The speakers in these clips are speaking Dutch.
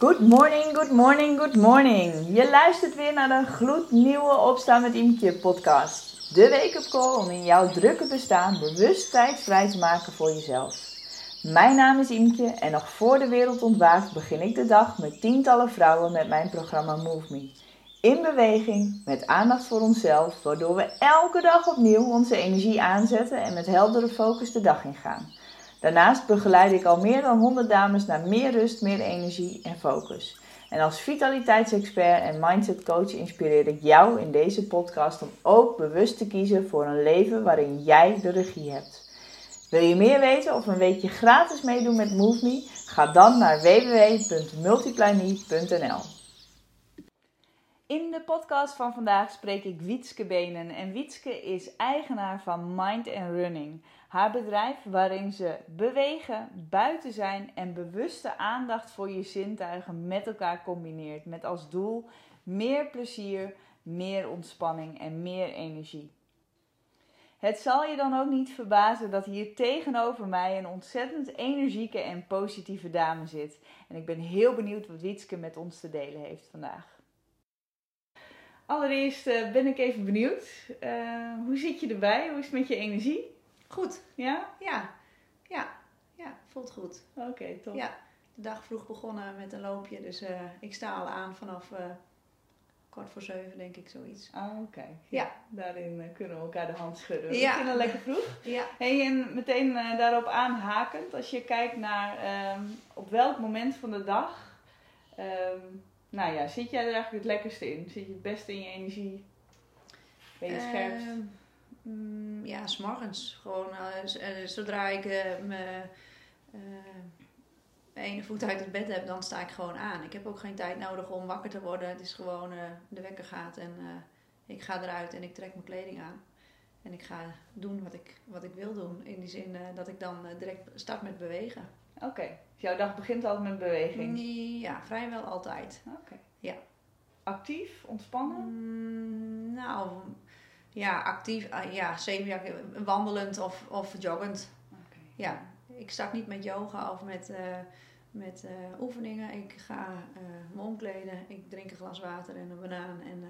Good morning, good morning, good morning. Je luistert weer naar de gloednieuwe Opstaan met Imke podcast. De wake-up call om in jouw drukke bestaan bewust tijd vrij te maken voor jezelf. Mijn naam is Imke en nog voor de wereld ontwaakt begin ik de dag met tientallen vrouwen met mijn programma Move Me. In beweging, met aandacht voor onszelf, waardoor we elke dag opnieuw onze energie aanzetten en met heldere focus de dag ingaan. Daarnaast begeleid ik al meer dan 100 dames naar meer rust, meer energie en focus. En als vitaliteitsexpert en mindset coach inspireer ik jou in deze podcast om ook bewust te kiezen voor een leven waarin jij de regie hebt. Wil je meer weten of een weekje gratis meedoen met Move Me? Ga dan naar www.multiplyme.nl. In de podcast van vandaag spreek ik Wietske Benen en Wietske is eigenaar van Mind Running. Haar bedrijf waarin ze bewegen, buiten zijn en bewuste aandacht voor je zintuigen met elkaar combineert. Met als doel meer plezier, meer ontspanning en meer energie. Het zal je dan ook niet verbazen dat hier tegenover mij een ontzettend energieke en positieve dame zit. En ik ben heel benieuwd wat Wietske met ons te delen heeft vandaag. Allereerst uh, ben ik even benieuwd. Uh, hoe zit je erbij? Hoe is het met je energie? Goed. Ja? Ja. Ja. Ja, voelt goed. Oké, okay, top. Ja, de dag vroeg begonnen met een loopje. Dus uh, ik sta al aan vanaf kwart voor zeven, denk ik, zoiets. Ah, oké. Okay. Ja. ja. Daarin kunnen we elkaar de hand schudden. Ja. Ik vind het lekker vroeg. Ja. Hey, en meteen daarop aanhakend, als je kijkt naar um, op welk moment van de dag... Um, nou ja, zit jij er eigenlijk het lekkerste in? Zit je het beste in je energie? Ben je het scherpst? Uh, mm, ja, s'morgens. Gewoon uh, zodra ik uh, mijn ene voet uit het bed heb, dan sta ik gewoon aan. Ik heb ook geen tijd nodig om wakker te worden. Het is gewoon de wekker gaat en ik ga eruit en ik trek mijn kleding aan. En ik ga doen wat ik, wat ik wil doen. In die zin dat ik dan direct start met bewegen. Oké, okay. dus jouw dag begint altijd met beweging? Ja, vrijwel altijd. Oké. Okay. Ja. Actief, ontspannen? Mm, nou, ja, actief, uh, ja, zeker wandelend of, of joggend. Okay. Ja, ik start niet met yoga of met, uh, met uh, oefeningen. Ik ga me omkleden, ik drink een glas water en een banaan en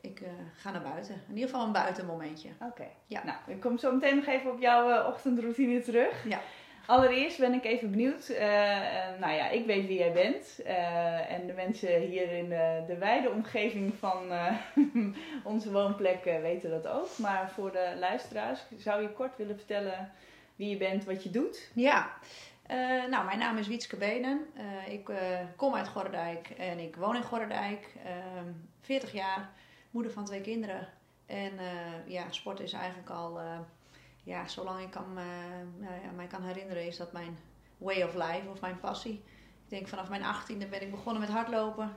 ik ga naar buiten. In ieder geval een buitenmomentje. Oké, ja. nou, ik kom zo meteen nog even op jouw ochtendroutine terug. Ja. Allereerst ben ik even benieuwd. Uh, nou ja, ik weet wie jij bent. Uh, en de mensen hier in de, de wijde omgeving van onze woonplek weten dat ook. Maar voor de luisteraars, zou je kort willen vertellen wie je bent, wat je doet? Ja, nou, mijn naam is Wietske Benen. ik kom uit Gorredijk en ik woon in Gorredijk. 40 ehm, jaar, moeder van twee kinderen. En ja, sport is eigenlijk al ja, zolang ik kan, uh, nou mij kan herinneren, is dat mijn way of life of mijn passie. Ik denk vanaf mijn achttiende ben ik begonnen met hardlopen.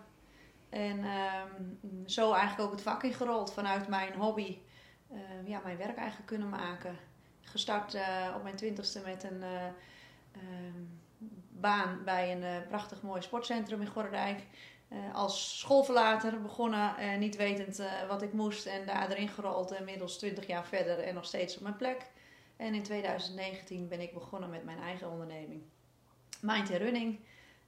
En um, zo eigenlijk ook het vak ingerold vanuit mijn hobby. Uh, ja, mijn werk eigenlijk kunnen maken. Gestart uh, op mijn twintigste met een um, baan bij een prachtig mooi sportcentrum in Gordijk. als schoolverlater begonnen, niet wetend wat ik moest en daar erin gerold. Inmiddels 20 jaar verder en nog steeds op mijn plek. En in 2019 ben ik begonnen met mijn eigen onderneming. Mind Running.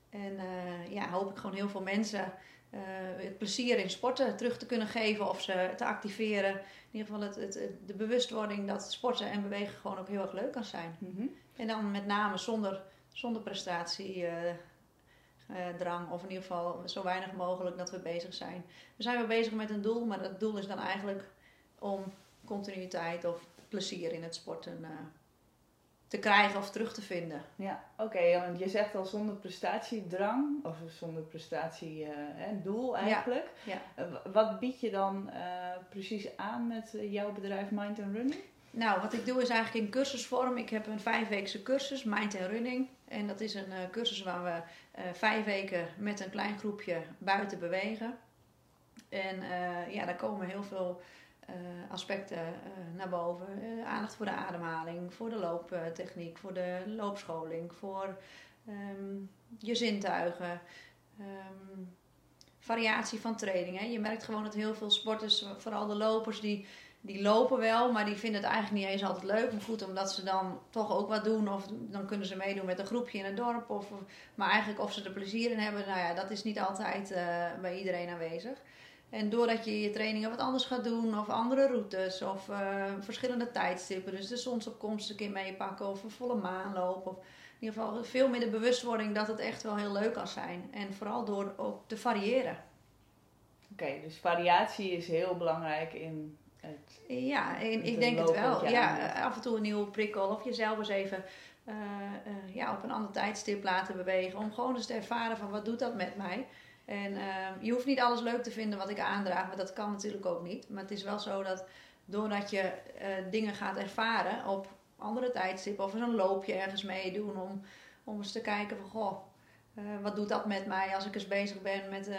En uh, ja, hoop ik gewoon heel veel mensen uh, het plezier in sporten terug te kunnen geven of ze te activeren. In ieder geval het, het, de bewustwording dat sporten en bewegen gewoon ook heel erg leuk kan zijn. Mm -hmm. En dan met name zonder, zonder prestatiedrang uh, of in ieder geval zo weinig mogelijk dat we bezig zijn. We zijn wel bezig met een doel, maar dat doel is dan eigenlijk om continuïteit of plezier in het sporten uh, te krijgen of terug te vinden. Ja, oké. Okay, want je zegt al zonder prestatiedrang, of zonder prestatiedoel uh, eigenlijk. Ja, ja. Wat bied je dan precies aan met jouw bedrijf Mind and Running? Nou, wat ik doe is eigenlijk in cursusvorm. Ik heb een vijfweekse cursus, Mind and Running. En dat is een cursus waar we vijf weken met een klein groepje buiten bewegen. En ja, daar komen heel veel aspecten naar boven. Aandacht voor de ademhaling, voor de looptechniek, voor de loopscholing, voor um, je zintuigen. Um, variatie van training. Hè. Je merkt gewoon dat heel veel sporters, vooral de lopers, die, die lopen wel, maar die vinden het eigenlijk niet eens altijd leuk. Maar goed, omdat ze dan toch ook wat doen. Of dan kunnen ze meedoen met een groepje in het dorp. Of, maar eigenlijk of ze er plezier in hebben, nou ja, dat is niet altijd uh, bij iedereen aanwezig. En doordat je je trainingen wat anders gaat doen, of andere routes, of uh, verschillende tijdstippen. Dus de zonsopkomst een keer meepakken, of een volle maan lopen. Of in ieder geval veel meer de bewustwording dat het echt wel heel leuk kan zijn. En vooral door ook te variëren. Oké, dus variatie is heel belangrijk in Ja, en ik denk het wel. Ja, af en toe een nieuwe prikkel, of jezelf eens even. Uh, uh, ja, op een ander tijdstip laten bewegen. Om gewoon eens te ervaren van wat doet dat met mij. En uh, je hoeft niet alles leuk te vinden wat ik aandraag, maar dat kan natuurlijk ook niet. Maar het is wel zo dat doordat je dingen gaat ervaren op andere tijdstippen of een loopje ergens meedoen om, om eens te kijken van goh, wat doet dat met mij als ik eens bezig ben met,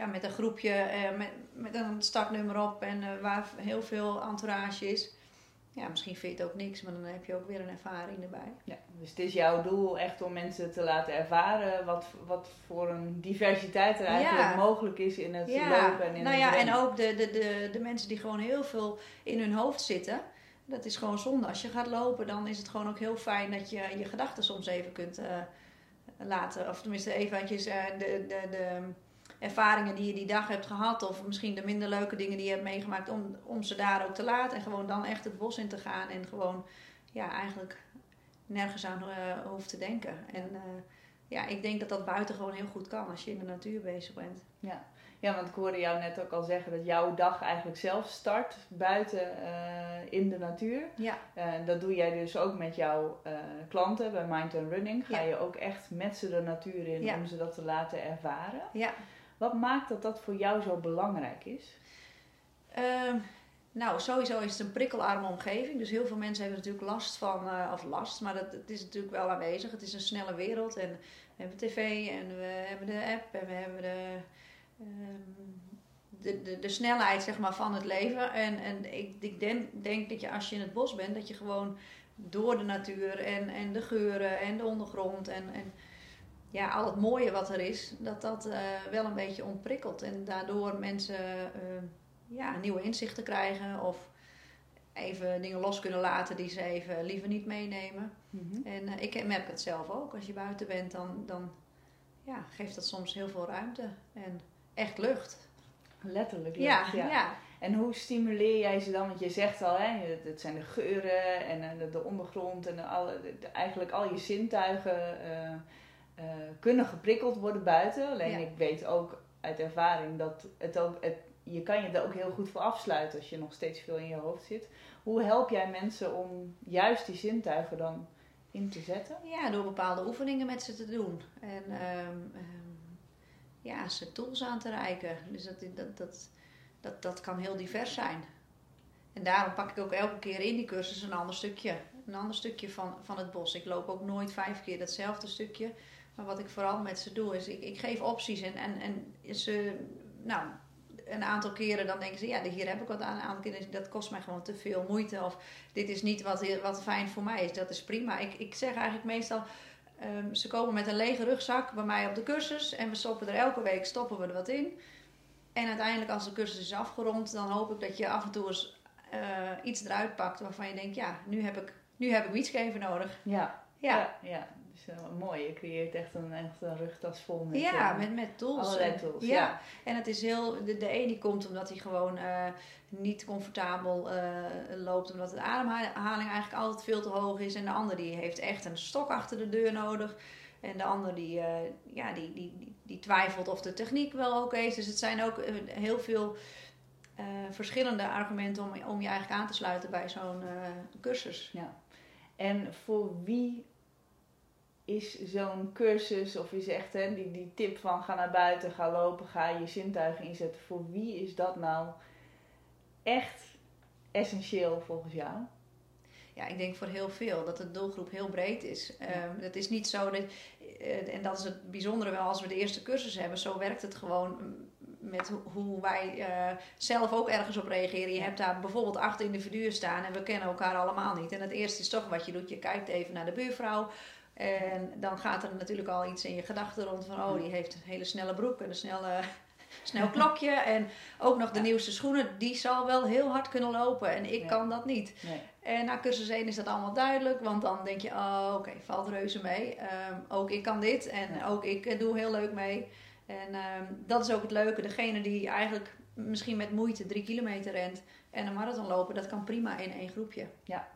ja, met een groepje, met, met een startnummer op en waar heel veel entourage is ja, misschien vind je het ook niks, maar dan heb je ook weer een ervaring erbij. Ja, dus het is jouw doel echt om mensen te laten ervaren wat, wat voor een diversiteit er eigenlijk mogelijk is in het lopen en in nou ja, En ook de, de, de, de mensen die gewoon heel veel in hun hoofd zitten. Dat is gewoon zonde. Als je gaat lopen, dan is het gewoon ook heel fijn dat je je gedachten soms even kunt uh, laten. Of tenminste eventjes uh, de, de, de ervaringen die je die dag hebt gehad, of misschien de minder leuke dingen die je hebt meegemaakt, om, om ze daar ook te laten en gewoon dan echt het bos in te gaan en gewoon ja, eigenlijk nergens aan uh, hoeft te denken. En uh, ja, ik denk dat dat buiten gewoon heel goed kan als je in de natuur bezig bent. Ja. Ja, want ik hoorde jou net ook al zeggen dat jouw dag eigenlijk zelf start buiten uh, in de natuur. Ja. dat doe jij dus ook met jouw klanten bij Mind and Running. Ga je ook echt met ze de natuur in om ze dat te laten ervaren. Ja. Wat maakt dat dat voor jou zo belangrijk is? Uh, nou, sowieso is het een prikkelarme omgeving. Dus heel veel mensen hebben natuurlijk last van, uh, of last, maar dat, het is natuurlijk wel aanwezig. Het is een snelle wereld en we hebben tv en we hebben de app en we hebben de, um, de, de, de, snelheid zeg maar, van het leven. En, en ik, ik denk, denk dat je als je in het bos bent, dat je gewoon door de natuur en, en de geuren en de ondergrond en, en ja, al het mooie wat er is, dat dat uh, wel een beetje ontprikkelt. En daardoor mensen uh, ja, nieuwe inzichten krijgen of even dingen los kunnen laten die ze even liever niet meenemen. Mm -hmm. En uh, ik merk het zelf ook. Als je buiten bent, dan, dan ja, geeft dat soms heel veel ruimte en echt lucht. Letterlijk lucht, ja. ja. En hoe stimuleer jij ze dan? Want je zegt al, hè, het zijn de geuren en de, de ondergrond en alle, eigenlijk al je zintuigen uh, kunnen geprikkeld worden buiten. Alleen ik weet ook uit ervaring dat het ook, het, je kan je er ook heel goed voor afsluiten als je nog steeds veel in je hoofd zit. Hoe help jij mensen om juist die zintuigen dan in te zetten? Ja, door bepaalde oefeningen met ze te doen. En um, um, ja, ze tools aan te reiken. Dus dat, dat, dat, dat, dat kan heel divers zijn. En daarom pak ik ook elke keer in die cursus een ander stukje. Een ander stukje van, van het bos. Ik loop ook nooit vijf keer datzelfde stukje. Maar wat ik vooral met ze doe, is ik, ik geef opties. En, en, en ze, nou, een aantal keren dan denken ze, ja, hier heb ik wat aan. Een aantal keren, dat kost mij gewoon te veel moeite. Of dit is niet wat, wat fijn voor mij is. Dat is prima. Ik, ik zeg eigenlijk meestal, um, ze komen met een lege rugzak bij mij op de cursus. En we stoppen er elke week, stoppen we er wat in. En uiteindelijk als de cursus is afgerond, dan hoop ik dat je af en toe eens uh, iets eruit pakt waarvan je denkt, ja, nu heb ik, nu heb ik iets even nodig. Ja, ja. ja, ja is uh, mooi. Je creëert echt een, echt een rugtas vol met, ja, uh, met, met tools. Allerlei tools. Ja. ja. en het is heel. De, de een die komt omdat hij gewoon uh, niet comfortabel loopt, omdat de ademhaling eigenlijk altijd veel te hoog is. En de ander die heeft echt een stok achter de deur nodig. En de ander die, ja, die, die, die, die, twijfelt of de techniek wel oké is. Dus het zijn ook heel veel verschillende argumenten om, om je eigenlijk aan te sluiten bij zo'n cursus. Ja. En voor wie is zo'n cursus of is echt hè, die, die tip van ga naar buiten, ga lopen, ga je zintuigen inzetten. Voor wie is dat nou echt essentieel volgens jou? Ja, ik denk voor heel veel dat de doelgroep heel breed is. Ja. Um, het is niet zo dat, uh, en dat is het bijzondere wel als we de eerste cursus hebben, zo werkt het gewoon met hoe wij uh, zelf ook ergens op reageren. Je hebt daar bijvoorbeeld acht individuen staan en we kennen elkaar allemaal niet. En het eerste is toch wat je doet, je kijkt even naar de buurvrouw. En dan gaat er natuurlijk al iets in je gedachten rond van, oh, die heeft een hele snelle broek en een snelle snel klokje en ook nog de nieuwste schoenen. Die zal wel heel hard kunnen lopen en ik kan dat niet. Nee. En na cursus 1 is dat allemaal duidelijk, want dan denk je, oh oké, valt reuze mee. Ehm, ook ik kan dit en Ja. ook ik eh, doe heel leuk mee. En ehm, dat is ook het leuke. Degene die eigenlijk misschien met moeite drie kilometer rent en een marathon lopen, dat kan prima in één groepje. Ja.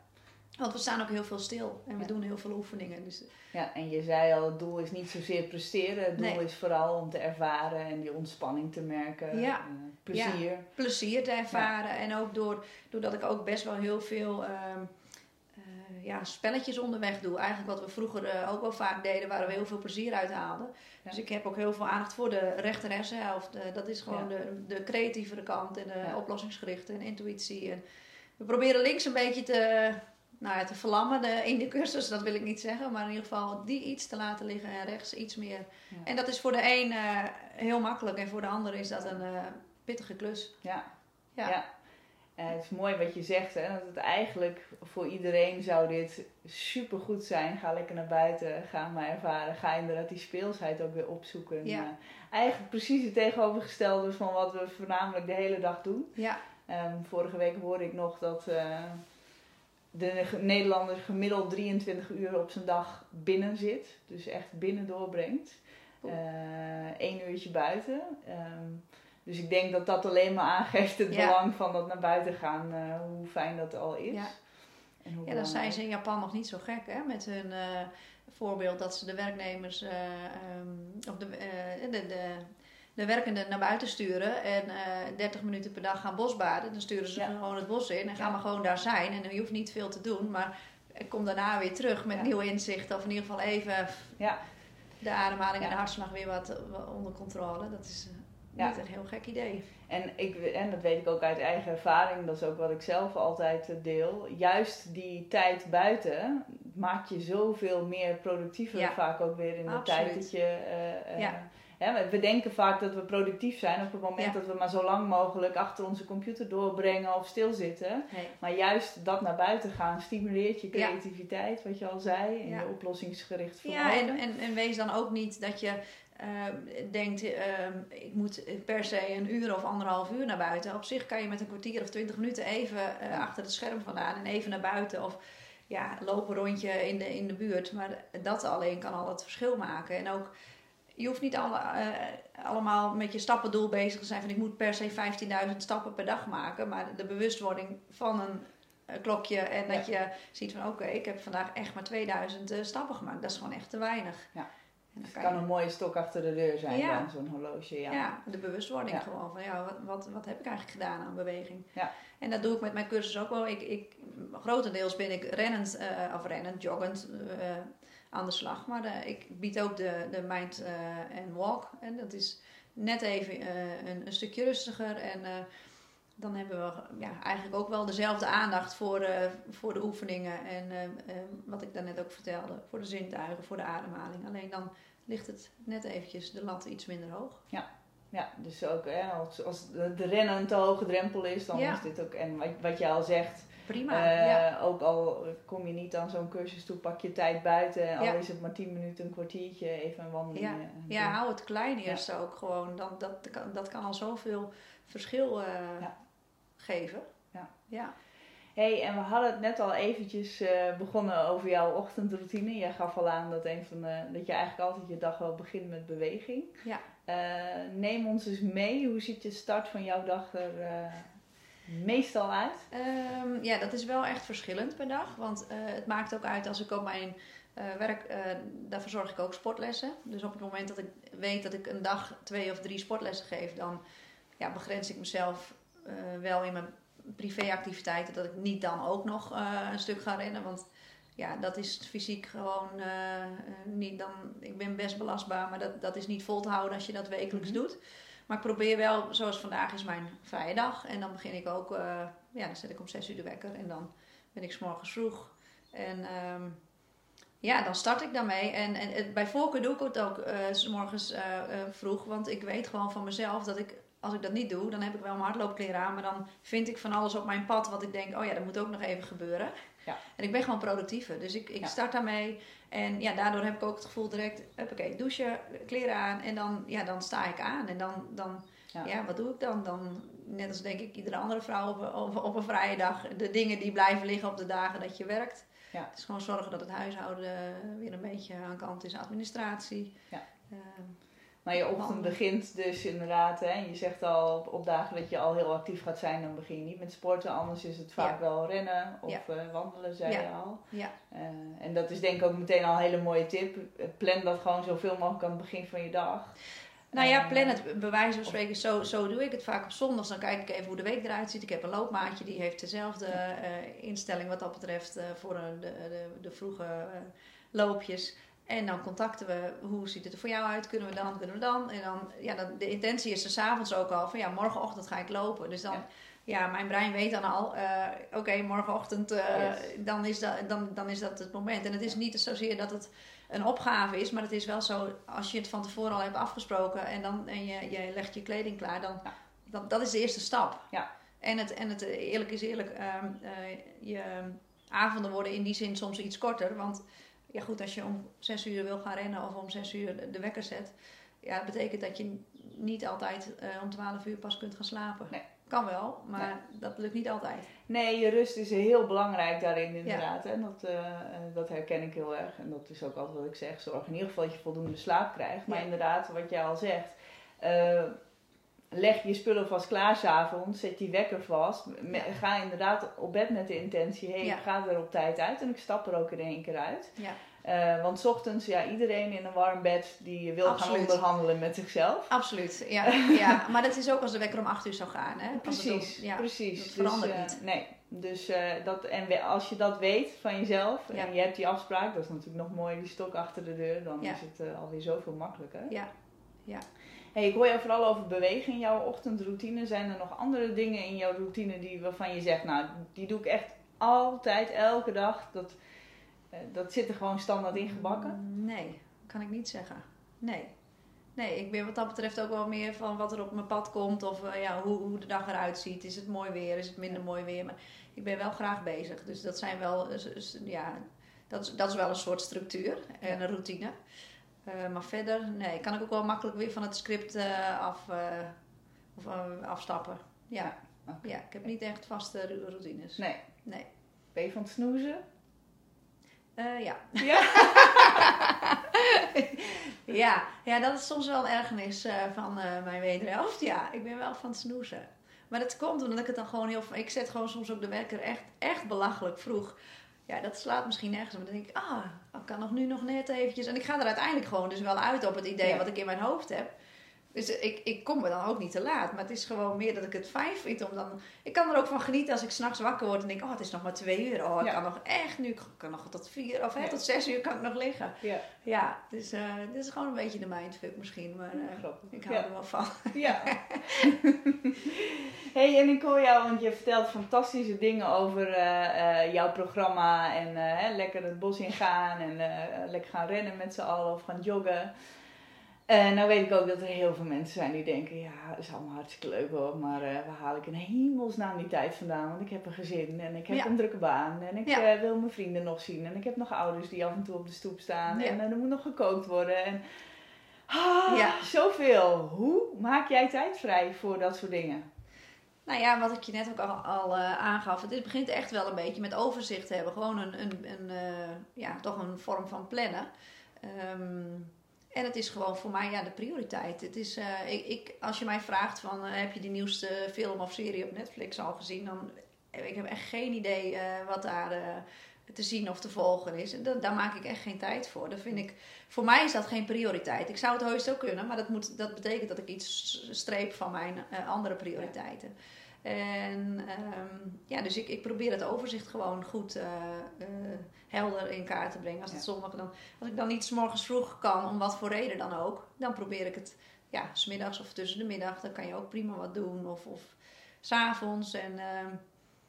Want we staan ook heel veel stil en we Ja. doen heel veel oefeningen. Dus Ja, en je zei al, het doel is niet zozeer presteren. Het doel Nee. is vooral om te ervaren en die ontspanning te merken. Ja. eh, plezier. plezier te ervaren. En ook door, doordat ik ook best wel heel veel ehm, eh, ja, spelletjes onderweg doe. Eigenlijk wat we vroeger eh, ook wel vaak deden, waar we heel veel plezier uit haalden. Ja. Dus ik heb ook heel veel aandacht voor de rechter hersenhelft. Eh, dat is gewoon Ja. de, de creatievere kant en de Ja. oplossingsgerichte en intuïtie. En we proberen links een beetje te, nou ja, te verlammen de, in de cursus, dat wil ik niet zeggen. Maar in ieder geval die iets te laten liggen en rechts iets meer. Ja. En dat is voor de een eh, heel makkelijk en voor de ander is dat een eh, pittige klus. Ja. Ja. Ja. Eh, het is mooi wat je zegt, hè, dat het eigenlijk voor iedereen zou dit super goed zijn. Ga lekker naar buiten, ga maar ervaren. Ga inderdaad die speelsheid ook weer opzoeken. Ja. Eh, eigenlijk precies het tegenovergestelde van wat we voornamelijk de hele dag doen. Ja, Ehm, vorige week hoorde ik nog dat eh, de Nederlander gemiddeld 23 uur op zijn dag binnen zit. Dus echt binnen doorbrengt. Eén uurtje buiten. Ehm, dus ik denk dat dat alleen maar aangeeft het Ja. belang van dat naar buiten gaan. eh, hoe fijn dat al is. Ja. En hoe ja, dan zijn ze in Japan nog niet zo gek hè, met hun eh, voorbeeld dat ze de werknemers eh, ehm, of de, eh, de, de, de werkenden naar buiten sturen en eh 30 minuten per dag gaan bosbaden. Dan sturen ze Ja. gewoon het bos in en gaan maar gewoon daar zijn. En je hoeft niet veel te doen, maar ik kom daarna weer terug met Ja. nieuwe inzichten. Of in ieder geval even Ja. de ademhaling en de hartslag weer wat, onder controle. Dat is eh, Ja. niet een heel gek idee. En, ik, en dat weet ik ook uit eigen ervaring, dat is ook wat ik zelf altijd eh, deel. Juist die tijd buiten maakt je zoveel meer productiever Ja. vaak ook weer in de Absoluut. tijd dat je... eh, eh, Ja. Hè, we- denken vaak dat we productief zijn op het moment Ja. dat we maar zo lang mogelijk achter onze computer doorbrengen of stilzitten. Nee. Maar juist dat naar buiten gaan stimuleert je Ja. creativiteit, wat je al zei, en Ja. je oplossingsgericht Ja, vermogen. en, en, en wees dan ook niet dat je eh, denkt, eh, ik moet per se een uur of anderhalf uur naar buiten. Op zich kan je met een kwartier of twintig minuten even eh, Ja. achter het scherm vandaan en even naar buiten. Of ja, lopen rondje in de, in de buurt. Maar dat alleen kan al het verschil maken. En ook, je hoeft niet alle, eh, allemaal met je stappendoel bezig te zijn van ik moet per se 15.000 stappen per dag maken. Maar de bewustwording van een eh, klokje en dat je ziet van oké, ik heb vandaag echt maar 2000 eh, stappen gemaakt. Dat is gewoon echt te weinig. Ja. En dan Het kan kan je- een mooie stok achter de deur zijn Ja. dan, zo'n horloge. Ja. ja. de bewustwording Ja. gewoon van ja, wat, wat, wat heb ik eigenlijk gedaan aan beweging? Ja. En dat doe ik met mijn cursus ook wel. Ik, ik, grotendeels ben ik rennend, of rennend, joggend aan de slag. Maar eh, ik bied ook de, de mind eh, and walk. En dat is net even eh, een, een stukje rustiger. En eh, dan hebben we ja, eigenlijk ook wel dezelfde aandacht voor, eh, voor de oefeningen. En eh, eh, wat ik daarnet ook vertelde, voor de zintuigen, voor de ademhaling. Alleen dan ligt het net eventjes de lat iets minder hoog. Ja, dus ook hè, als, als de rennen een te hoge drempel is, dan Ja. is dit ook. En wat, wat je al zegt, Prima. eh, ja. ook al kom je niet aan zo'n cursus toe, pak je tijd buiten. Ja. al is het maar 10 minuten, een kwartiertje, even een wandeling. Ja. eh, ja, hou het klein eerst ook gewoon. Dan, dat, kan, dat kan al zoveel verschil eh, geven. Ja. ja. hey, en we hadden het net al eventjes begonnen over jouw ochtendroutine. Jij gaf al aan dat, een van de, dat je eigenlijk altijd je dag wel begint met beweging. Ja. Neem ons eens mee. Hoe ziet de start van jouw dag er meestal uit? Ehm, ja, dat is wel echt verschillend per dag. Want eh, het maakt ook uit als ik op mijn eh, werk, eh, daar verzorg ik ook sportlessen. Dus op het moment dat ik weet dat ik een dag twee of drie sportlessen geef, dan ja, begrens ik mezelf wel in mijn privéactiviteiten. Dat ik niet dan ook nog een stuk ga rennen. Want ja, dat is fysiek gewoon niet dan. Ik ben best belastbaar, maar dat, dat is niet vol te houden als je dat wekelijks Mhm. doet. Maar ik probeer wel, zoals vandaag is mijn vrije dag. En dan begin ik ook, eh, ja, dan zet ik om zes uur de wekker. En dan ben ik 's vroeg. En ehm, ja, dan start ik daarmee. En, en het- bij voorkeur doe ik het ook eh, s morgens eh, eh, vroeg. Want ik weet gewoon van mezelf dat ik, als ik dat niet doe, dan heb ik wel mijn hardloopkleren aan. Maar dan vind ik van alles op mijn pad wat ik denk, oh ja, dat moet ook nog even gebeuren. Ja. En ik ben gewoon productiever. Dus ik, ik Ja. start daarmee. En ja, daardoor heb ik ook het gevoel direct, oké, douchen, kleren aan. En dan, ja, dan sta ik aan. En dan, dan Ja. wat doe ik dan? Dan, net als denk ik iedere andere vrouw op, op, op een vrije dag, de dingen die blijven liggen op de dagen dat je werkt. Ja. Het is gewoon zorgen dat het huishouden weer een beetje aan kant is, administratie. Ja. Ehm, Maar je ochtend begint dus inderdaad, hè, je zegt al op, dagen dat je al heel actief gaat zijn, dan begin je niet met sporten. Anders is het vaak wel rennen of Ja. eh, wandelen, zei Ja. je al. ja, Eh, en dat is denk ik ook meteen al een hele mooie tip. Plan dat gewoon zoveel mogelijk aan het begin van je dag. Nou ja, Eh, plan het bij wijze van spreken. Zo, zo doe ik het vaak op zondags. Dan kijk ik even hoe de week eruit ziet. Ik heb een loopmaatje die heeft dezelfde instelling wat dat betreft voor de, de, de vroege loopjes. En dan contacten we, hoe ziet het er voor jou uit? Kunnen we dan, kunnen we dan? En dan, ja, dan, de intentie is er s'avonds ook al van, ja, morgenochtend ga ik lopen. Dus dan, Ja. ja, mijn brein weet dan al, eh, oké, morgenochtend, eh, Yes. dan, is dat, dan, dan is dat het moment. En het is niet zozeer dat het een opgave is, maar het is wel zo, als je het van tevoren al hebt afgesproken en, dan, en je, je legt je kleding klaar, dan, Ja. dan dat is de eerste stap. Ja. En het, en het eh, eerlijk is eerlijk, ehm, eh, je avonden worden in die zin soms iets korter, want ja goed, als je om zes uur wil gaan rennen of om zes uur de, wekker zet, ja, betekent dat je niet altijd eh, om twaalf uur pas kunt gaan slapen. Nee. Kan wel, maar dat lukt niet altijd. Nee, je rust is heel belangrijk daarin inderdaad. En dat, eh, eh, dat herken ik heel erg. En dat is ook altijd wat ik zeg. Zorg in ieder geval dat je voldoende slaap krijgt. Maar Ja. inderdaad, wat jij al zegt. Leg je spullen vast klaar s'avonds. Zet die wekker vast. Me- Ga inderdaad op bed met de intentie. Hey, Ja. ik ga er op tijd uit. En ik stap er ook in één keer uit. Ja, Eh, want 's ochtends, ja, iedereen in een warm bed die wil gaan onderhandelen met zichzelf. absoluut. Ja, ja, maar dat is ook als de wekker om acht uur zou gaan. Hè? Het om- Precies, ja. precies. dat verandert eh, niet. Nee, dus eh, dat, en we- als je dat weet van jezelf Ja. en je hebt die afspraak, dat is natuurlijk nog mooi, die stok achter de deur, dan Ja. is het alweer zoveel makkelijker. Ja, ja. Hey, ik hoor jou vooral over bewegen in jouw ochtendroutine. Zijn er nog andere dingen in jouw routine die, waarvan je zegt, nou, die doe ik echt altijd, elke dag. Dat, eh, dat zit er gewoon standaard in gebakken. Nee, kan ik niet zeggen. Nee. Nee, ik ben wat dat betreft ook wel meer van wat er op mijn pad komt. Of eh, ja, hoe, hoe de dag eruit ziet. Is het mooi weer? Is het minder mooi weer? Maar ik ben wel graag bezig. Dus dat zijn wel, eh, ja, dat is, dat is wel een soort structuur en een routine. Eh, maar verder, nee, kan ik ook wel makkelijk weer van het script eh, af, eh, of, afstappen. Ja. Ja, ik heb niet echt vaste routines. Nee. Nee. Ben je van het snoezen? Ja. Ja. ja. ja, dat is soms wel een ergernis eh, van mijn wederhelft. Ja, ik ben wel van het snoezen. Maar dat komt omdat ik het dan gewoon heel... Ik zet gewoon soms ook de wekker echt, echt belachelijk vroeg. Ja, dat slaat misschien nergens. Maar dan denk ik, ah, ik kan nog nu nog net eventjes... En ik ga er uiteindelijk gewoon dus wel uit op het idee Ja. wat ik in mijn hoofd heb. Dus ik, ik kom er dan ook niet te laat. Maar het is gewoon meer dat ik het fijn vind om dan... Ik kan er ook van genieten als ik s'nachts wakker word en denk... Oh, het is nog maar twee uur. Oh, ik Ja. kan nog echt nu... Ik kan nog tot vier of hè, Ja. tot zes uur kan ik nog liggen. Ja, Ja, dus eh dit is gewoon een beetje de mindfuck misschien, maar eh, ik hou er wel van. Ja. hey, en ik hoor jou, want je vertelt fantastische dingen over eh, jouw programma. En hè, lekker het bos in gaan en lekker gaan rennen met z'n allen of gaan joggen. En nou weet ik ook dat er heel veel mensen zijn die denken, ja, dat is allemaal hartstikke leuk hoor. Maar eh waar haal ik in hemelsnaam die tijd vandaan? Want ik heb een gezin en ik heb Ja. een drukke baan. En ik Ja. eh, wil mijn vrienden nog zien. En ik heb nog ouders die af en toe op de stoep staan. Ja. En eh, er moet nog gekookt worden. En ah, Ja. zoveel. Hoe maak jij tijd vrij voor dat soort dingen? Nou ja, wat ik je net ook al, al eh, aangaf, het begint echt wel een beetje met overzicht te hebben. Gewoon een, een, een eh, ja, toch een vorm van plannen. Ehm, het is gewoon voor mij ja, de prioriteit. Het is, eh, ik, ik, als je mij vraagt van, eh, heb je die nieuwste film of serie op Netflix al gezien? Dan ik heb echt geen idee eh, wat daar eh, te zien of te volgen is. En dat, daar maak ik echt geen tijd voor. Dat vind ik, voor mij is dat geen prioriteit. Ik zou het heus ook kunnen, maar dat, moet, dat betekent dat ik iets streep van mijn eh, andere prioriteiten. En ehm, ja, dus ik, ik probeer het overzicht gewoon goed eh, eh, helder in kaart te brengen. Als, het Ja. zondag dan, als ik dan niet 's morgens vroeg kan, om wat voor reden dan ook, dan probeer ik het ja, smiddags of tussen de middag. Dan kan je ook prima wat doen. Of, of s'avonds. En ehm,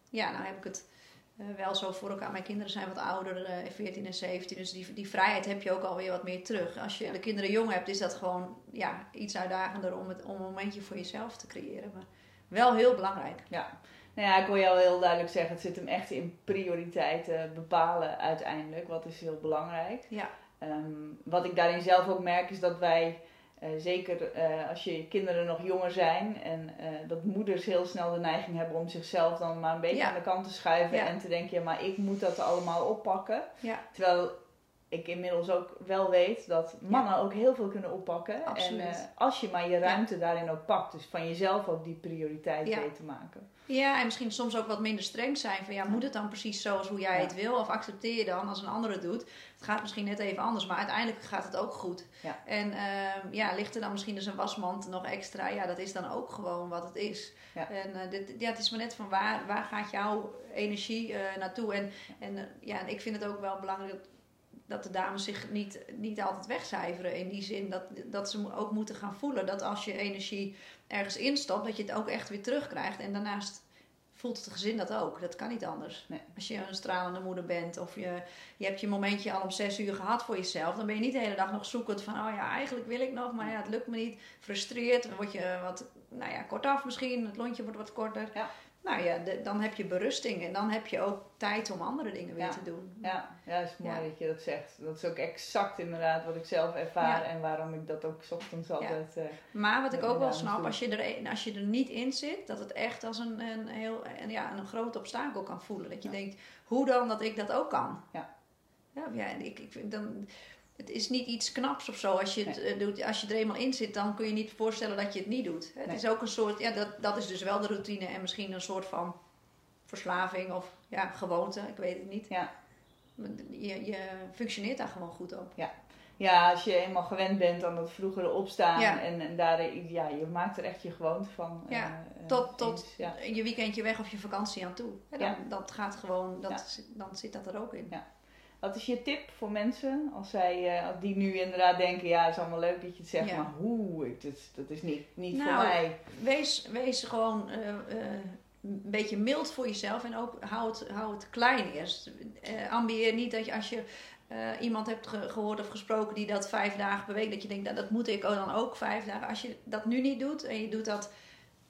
ja, nou heb ik het eh, wel zo voor elkaar. Mijn kinderen zijn wat ouder, eh 14 en 17. Dus die, die vrijheid heb je ook alweer wat meer terug. Als je de kinderen jong hebt, is dat gewoon ja, iets uitdagender om, het, om een momentje voor jezelf te creëren. Maar wel heel belangrijk. Ja. Nou ja, ik wil jou heel duidelijk zeggen, het zit hem echt in prioriteiten bepalen uiteindelijk. Wat is heel belangrijk. Ja. Ehm, wat ik daarin zelf ook merk is dat wij eh, zeker eh, als je kinderen nog jonger zijn en eh, dat moeders heel snel de neiging hebben om zichzelf dan maar een beetje Ja. aan de kant te schuiven Ja. en te denken, ja, maar ik moet dat allemaal oppakken. Ja. Terwijl ik inmiddels ook wel weet dat mannen ook heel veel kunnen oppakken. Absoluut. En eh, als je maar je ruimte daarin ook pakt, dus van jezelf ook die prioriteit Ja. weet te maken. Ja, en misschien soms ook wat minder streng zijn. Van ja, moet het dan precies zoals hoe jij het wil? Of accepteer je dan als een ander het doet? Het gaat misschien net even anders, maar uiteindelijk gaat het ook goed. En ehm, ja, ligt er dan misschien dus een wasmand nog extra? Ja, dat is dan ook gewoon wat het is. En eh, dit, ja, het is maar net van waar, waar gaat jouw energie eh, naartoe? En, en ja, en ik vind het ook wel belangrijk dat, de dames zich niet, niet altijd wegcijferen. In die zin dat, dat ze ook moeten gaan voelen dat als je energie ergens instopt, dat je het ook echt weer terugkrijgt. En daarnaast voelt het gezin dat ook. Dat kan niet anders. Nee. Als je een stralende moeder bent of je, je hebt je momentje al om zes uur gehad voor jezelf, dan ben je niet de hele dag nog zoekend van, oh ja, eigenlijk wil ik nog, maar ja, het lukt me niet. Frustreerd, dan word je wat, nou ja, kortaf misschien, het lontje wordt wat korter. Ja. Nou ja, de- dan heb je berusting en dan heb je ook tijd om andere dingen weer Ja. te doen. Ja, ja, dat is mooi Ja. dat je dat zegt. Dat is ook exact inderdaad wat ik zelf ervaar Ja. en waarom ik dat ook ochtends altijd... eh, Maar wat ik ook wel snap, als je, er, een- als je er niet in zit, dat het echt als een, een, heel, een, ja, een groot obstakel kan voelen. Dat je denkt, hoe dan dat ik dat ook kan? Ja. Ja, ja en ik, ik vind dan, het is niet iets knaps of zo. Als je, het, eh, doet, als je er eenmaal in zit, dan kun je niet voorstellen dat je het niet doet. Het Nee. is ook een soort, ja, dat, dat is dus wel de routine en misschien een soort van verslaving of ja, gewoonte, ik weet het niet. Ja. Je, je functioneert daar gewoon goed op. Ja, als je eenmaal gewend bent aan dat vroegere opstaan Ja. en, en daar, ja, je maakt er echt je gewoonte van. Ja, eh, eh, tot- tot- ja. je weekendje weg of je vakantie aan toe. Dan, Ja. Dat gaat gewoon, dat, Ja. dan zit dat er ook in. Wat is je tip voor mensen als zij, eh, die nu inderdaad denken, ja, het is allemaal leuk dat je het zegt, Ja. maar hoe, is, dat is niet, niet Nou, voor mij. Wees, wees gewoon eh, eh, een beetje mild voor jezelf en ook hou het, hou het klein eerst. Ambieer niet dat je als je iemand hebt ge- gehoord of gesproken die dat vijf dagen per week, dat je denkt, nou, dat moet ik dan ook vijf dagen. Als je dat nu niet doet en je doet dat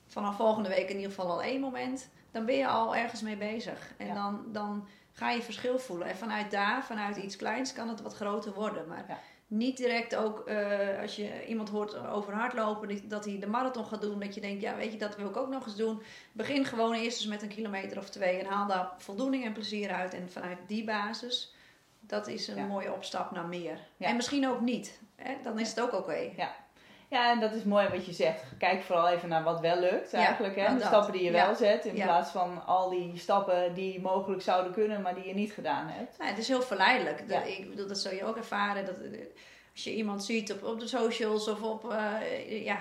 vanaf volgende week in ieder geval al één moment, dan ben je al ergens mee bezig. En Ja. dan, dan ga je verschil voelen. En vanuit daar, vanuit iets kleins, kan het wat groter worden. Maar Ja. niet direct ook eh, als je iemand hoort over hardlopen, dat hij de marathon gaat doen, dat je denkt, ja weet je, dat wil ik ook nog eens doen. Begin gewoon eerst eens met een kilometer of twee en haal daar voldoening en plezier uit. En vanuit die basis, dat is een Ja. mooie opstap naar meer. Ja. En misschien ook niet. Hè? Dan is het ook oké. Ja, en dat is mooi wat je zegt. Kijk vooral even naar wat wel lukt Ja, eigenlijk. hè? nou De dat. stappen die je Ja. wel zet. In Ja. plaats van al die stappen die mogelijk zouden kunnen, maar die je niet gedaan hebt. Nou, het is heel verleidelijk. Ja. Dat, ik bedoel, dat zul je ook ervaren. Dat, eh, als je iemand ziet op, op de socials of op, eh, ja,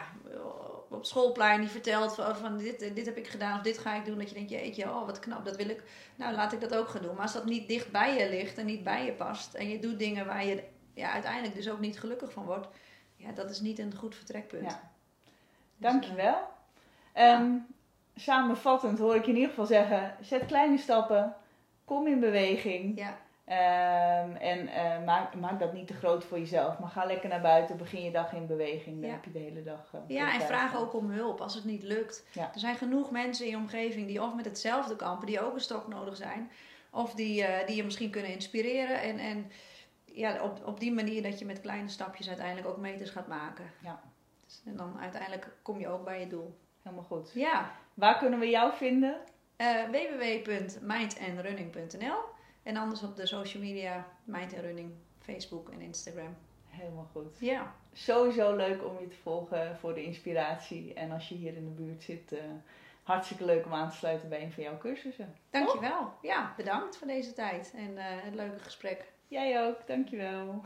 op schoolplein die vertelt van, van dit, eh, dit heb ik gedaan of dit ga ik doen. Dat je denkt, jeetje, oh wat knap, dat wil ik. Nou, laat ik dat ook gaan doen. Maar als dat niet dicht bij je ligt en niet bij je past. En je doet dingen waar je ja, uiteindelijk dus ook niet gelukkig van wordt. Ja, dat is niet een goed vertrekpunt. Ja. Dus, Dankjewel. Ehm samenvattend hoor ik je in ieder geval zeggen, zet kleine stappen, kom in beweging. eh, ja, Ehm, en eh, maak, maak dat niet te groot voor jezelf, maar ga lekker naar buiten, begin je dag in beweging. Dan Ja. heb je de hele dag. eh, Ja, en vraag ook om hulp als het niet lukt. Ja. Er zijn genoeg mensen in je omgeving die of met hetzelfde kampen, die ook een stok nodig zijn. Of die, eh, die je misschien kunnen inspireren. En, en ja, op, op die manier dat je met kleine stapjes uiteindelijk ook meters gaat maken. Ja. Dus, en dan uiteindelijk kom je ook bij je doel. Helemaal goed. Ja, Waar kunnen we jou vinden? www.mindandrunning.nl En anders op de social media, Mind Running, Facebook en Instagram. Helemaal goed. Ja, Sowieso leuk om je te volgen voor de inspiratie. En als je hier in de buurt zit, eh, hartstikke leuk om aan te sluiten bij een van jouw cursussen. dankjewel. Ja, bedankt voor deze tijd en eh, het leuke gesprek. Jij ook, dankjewel.